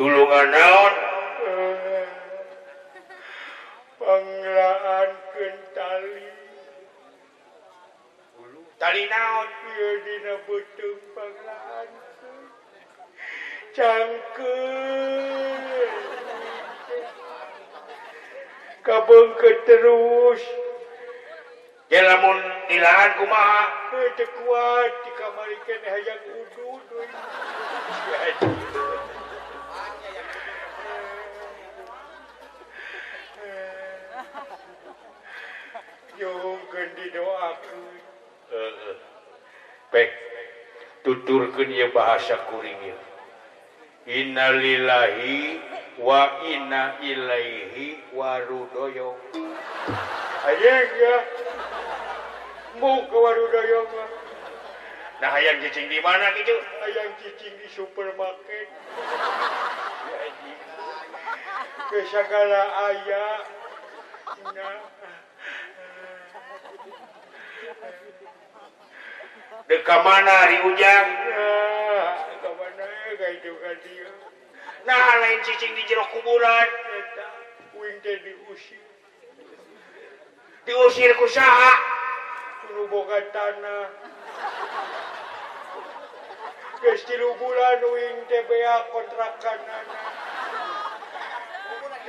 on pengelolaan kentaltali naon cangke kabo ke terus dalammunhan rumahma kuat di kamarikan hanya Hai yogend di doaku tutur kenya bahasa Kuringnya innalillahi wanaaihi warudoyo aya mu ke waryo nah ayamcing di mana itu ayam ccing di supermarket Keyagala ayah yang deka mana ri hujan nah laincing di jero kuburan diusir ku usahaboga tanah kestigulan TB kontrakanan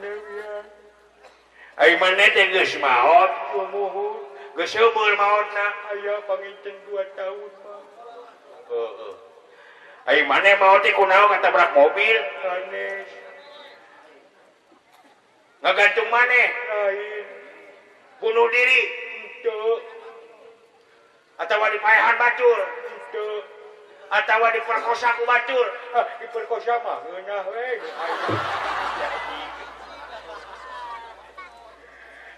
Hai I man guys maut mauna Aayo peng 2 tahun mana mau di ku kata berapa mobil Hai enggak gantung maneh bunuh diri untuk Hai atau dipahan bajur atau diperkosaku bajur diperkosanya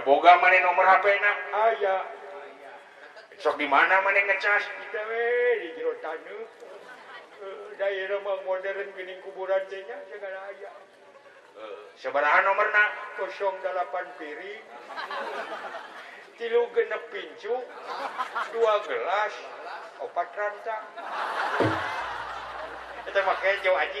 Boga nomor HP enak aya ah, so di mana mana ngecas eh, daerah modern kuburan saja eh, seber nomor 08 piri tilu genp pincu dua gelas opat ranca kita pakai jawaji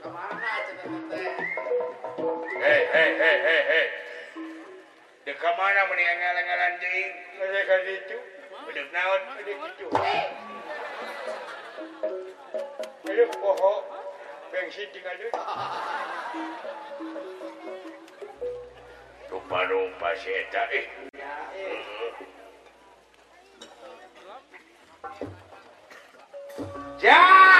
deka manaho lupa lupampa ja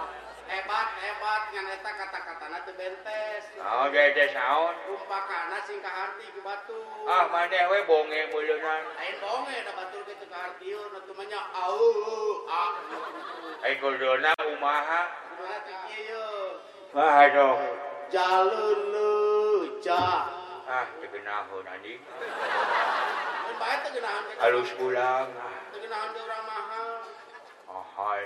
hebat hebat ngan eta kata kata nate bentes. Oh gede sahun. Umpakan sing kaharti ke batu. Ah mana we bonge bulunan. Ain bonge dah batu ke tu kaharti yo oh, nanti manya au ah. Ain kudona umaha. Umaha tinggi yo. Wah aduh. Jalur lu jah. nadi. Baik tu Umpakan tegenahun. Halus pulang. Tegenahun dia orang mahal. Mahal.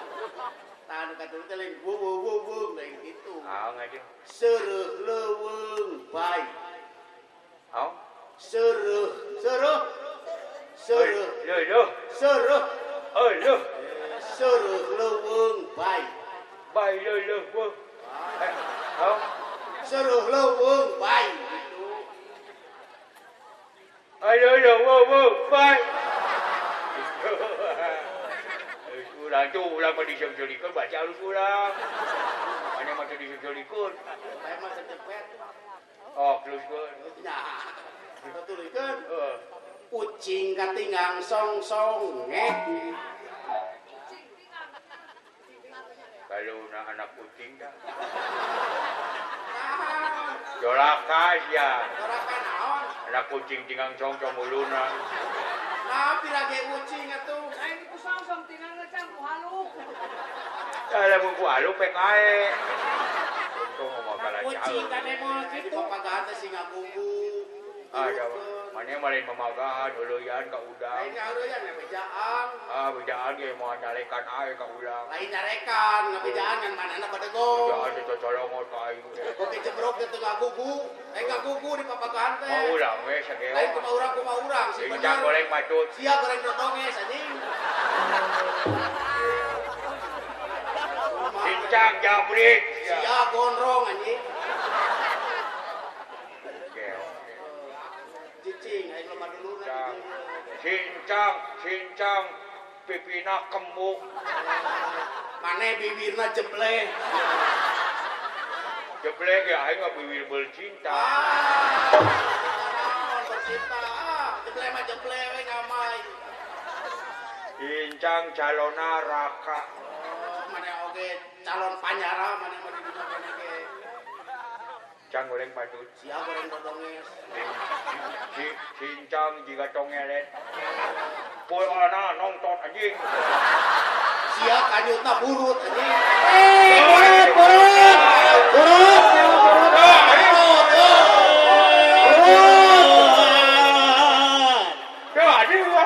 katakan wo wo wo wo kayak gitu. Ah, enggak gitu. Seruh leweng bai. Oh? Seruh, seruh. Seruh. Yo yo. Seruh. Oi yo. Seruh leweng bai. Bai yo yo wo. Oh? Seruh leweng bai. Oi yo yo wo wo bai. Al-Quran tu lama di Syekh Jolikun baca Al-Quran. Mana mata di Syekh Jolikun? Saya masa tempat Oh, close gua. Nah. Betul kan? Oh. Kucing katingang song song eh? ngek. Kalau nak anak kucing dah. Jolakas ya. Jolakas naon? Anak kucing tingang song song muluna. Tapi lagi kucing ada buku alu PKI. Kucing kan emang gitu. Pagahan teh singa bumbu. Ada mana yang paling memagahan uluyan kak udang. Ini uluyan yang bejaan. Ah bejaan dia mau nyarekan air kak udang. Lain nyarekan, nggak bejaan yang mana nak pada go. Bejaan itu colong orang kayu. Kopi cebrok itu nggak gugu, eh ah. nggak gugu di papagahan teh. Mau urang, wes sakit. Lain kuma urang kuma urang. Siapa goreng macut? Siap goreng nongeng eh, sini? kacang jabri siap gondrong anji cicing ayo lemah dulu cincang cincang pipina kemuk Mane bibirna jebleh jebleh ya ayo nggak bibir bercinta bercinta jebleh mah ah, ah, jebleh ngamai Incang calona raka. trang gì chồng nghe lên nó to gì đi quá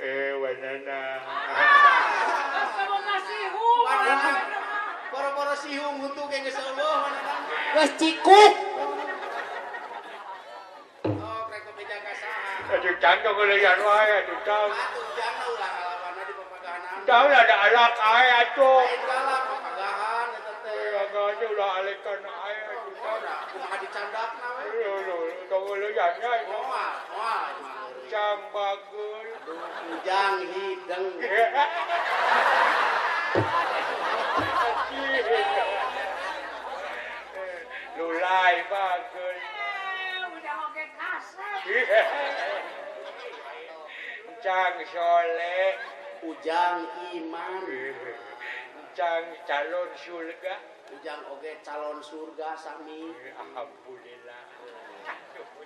Eh, wanana. Apa sihu? Poro-poro sihu ngutu kayak gak Allah. Wes cikuk. Oh, aduh, jangan kau lihat wah, aduh, jangan. Lah Tahu lah ada alat ayah tu. Ayah lah pemagahan. Pemagahan tu lah alat kan ayah. Oh, dah. Bukan di candak lah. Lalu, lalu. Tunggu lu jangan. Oh, oh. Cang bagus. hujang hit lusholeh ujang imannca calon Su hujangge calon surga Samir Ahhamdulillah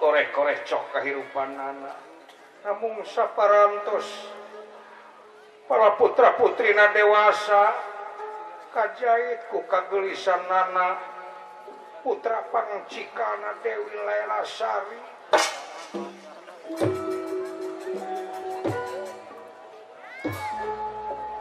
gore-koreh coka hiruppanna namunsa parans para putra-putrina dewasa kajjahitku kagelisan Nana Putra paracikana Dewi Lalaari